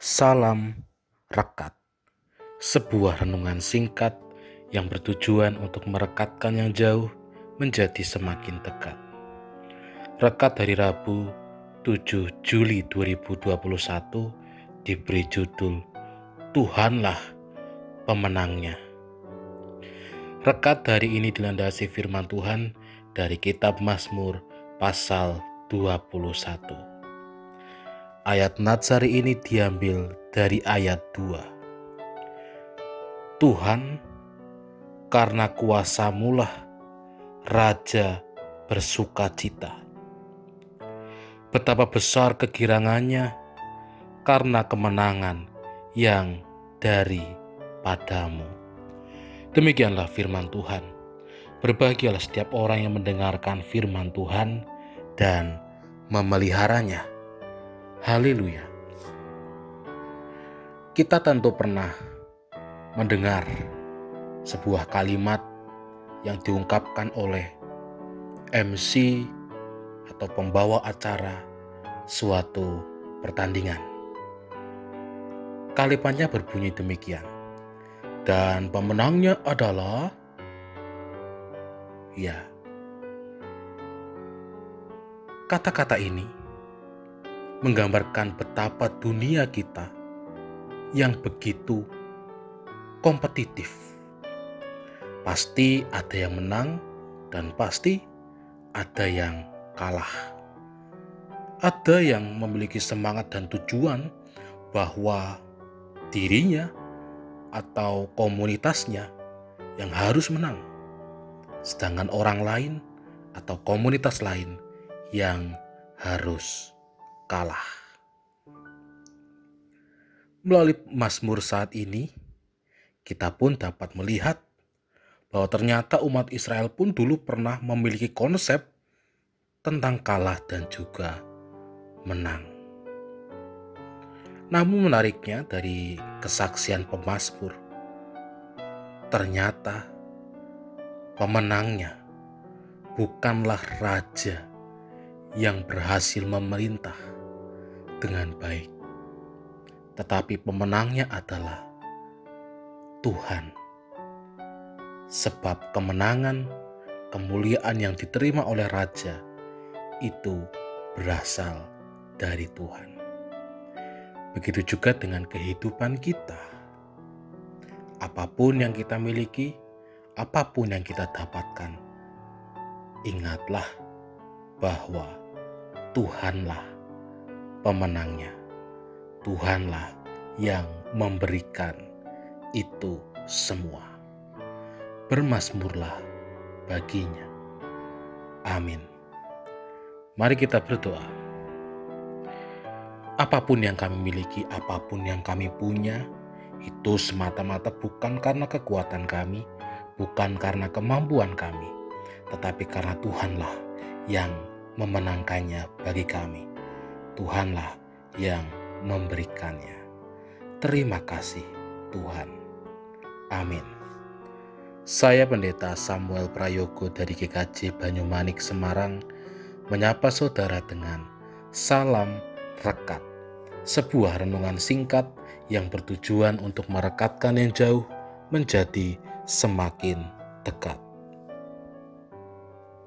Salam Rekat Sebuah renungan singkat yang bertujuan untuk merekatkan yang jauh menjadi semakin dekat. Rekat dari Rabu 7 Juli 2021 diberi judul Tuhanlah pemenangnya. Rekat dari ini dilandasi firman Tuhan dari kitab Mazmur pasal 21. Ayat Natsari ini diambil dari ayat 2. Tuhan, karena kuasamulah Raja bersuka cita. Betapa besar kegirangannya karena kemenangan yang dari padamu. Demikianlah firman Tuhan. Berbahagialah setiap orang yang mendengarkan firman Tuhan dan memeliharanya Haleluya. Kita tentu pernah mendengar sebuah kalimat yang diungkapkan oleh MC atau pembawa acara suatu pertandingan. Kalimatnya berbunyi demikian. Dan pemenangnya adalah ya. Kata-kata ini menggambarkan betapa dunia kita yang begitu kompetitif. Pasti ada yang menang dan pasti ada yang kalah. Ada yang memiliki semangat dan tujuan bahwa dirinya atau komunitasnya yang harus menang, sedangkan orang lain atau komunitas lain yang harus kalah. Melalui Mazmur saat ini, kita pun dapat melihat bahwa ternyata umat Israel pun dulu pernah memiliki konsep tentang kalah dan juga menang. Namun menariknya dari kesaksian pemazmur, ternyata pemenangnya bukanlah raja yang berhasil memerintah, dengan baik, tetapi pemenangnya adalah Tuhan, sebab kemenangan, kemuliaan yang diterima oleh raja itu berasal dari Tuhan. Begitu juga dengan kehidupan kita. Apa pun yang kita miliki, apa pun yang kita dapatkan, ingatlah bahwa Tuhanlah pemenangnya. Tuhanlah yang memberikan itu semua. Bermasmurlah baginya. Amin. Mari kita berdoa. Apa pun yang kami miliki, apa pun yang kami punya, itu semata-mata bukan karena kekuatan kami, bukan karena kemampuan kami, tetapi karena Tuhanlah yang memenangkannya bagi kami. Tuhanlah yang memberikannya. Terima kasih Tuhan. Amin. Saya Pendeta Samuel Prayogo dari GKJ Banyumanik Semarang menyapa saudara dengan salam rekat. Sebuah renungan singkat yang bertujuan untuk merekatkan yang jauh menjadi semakin dekat.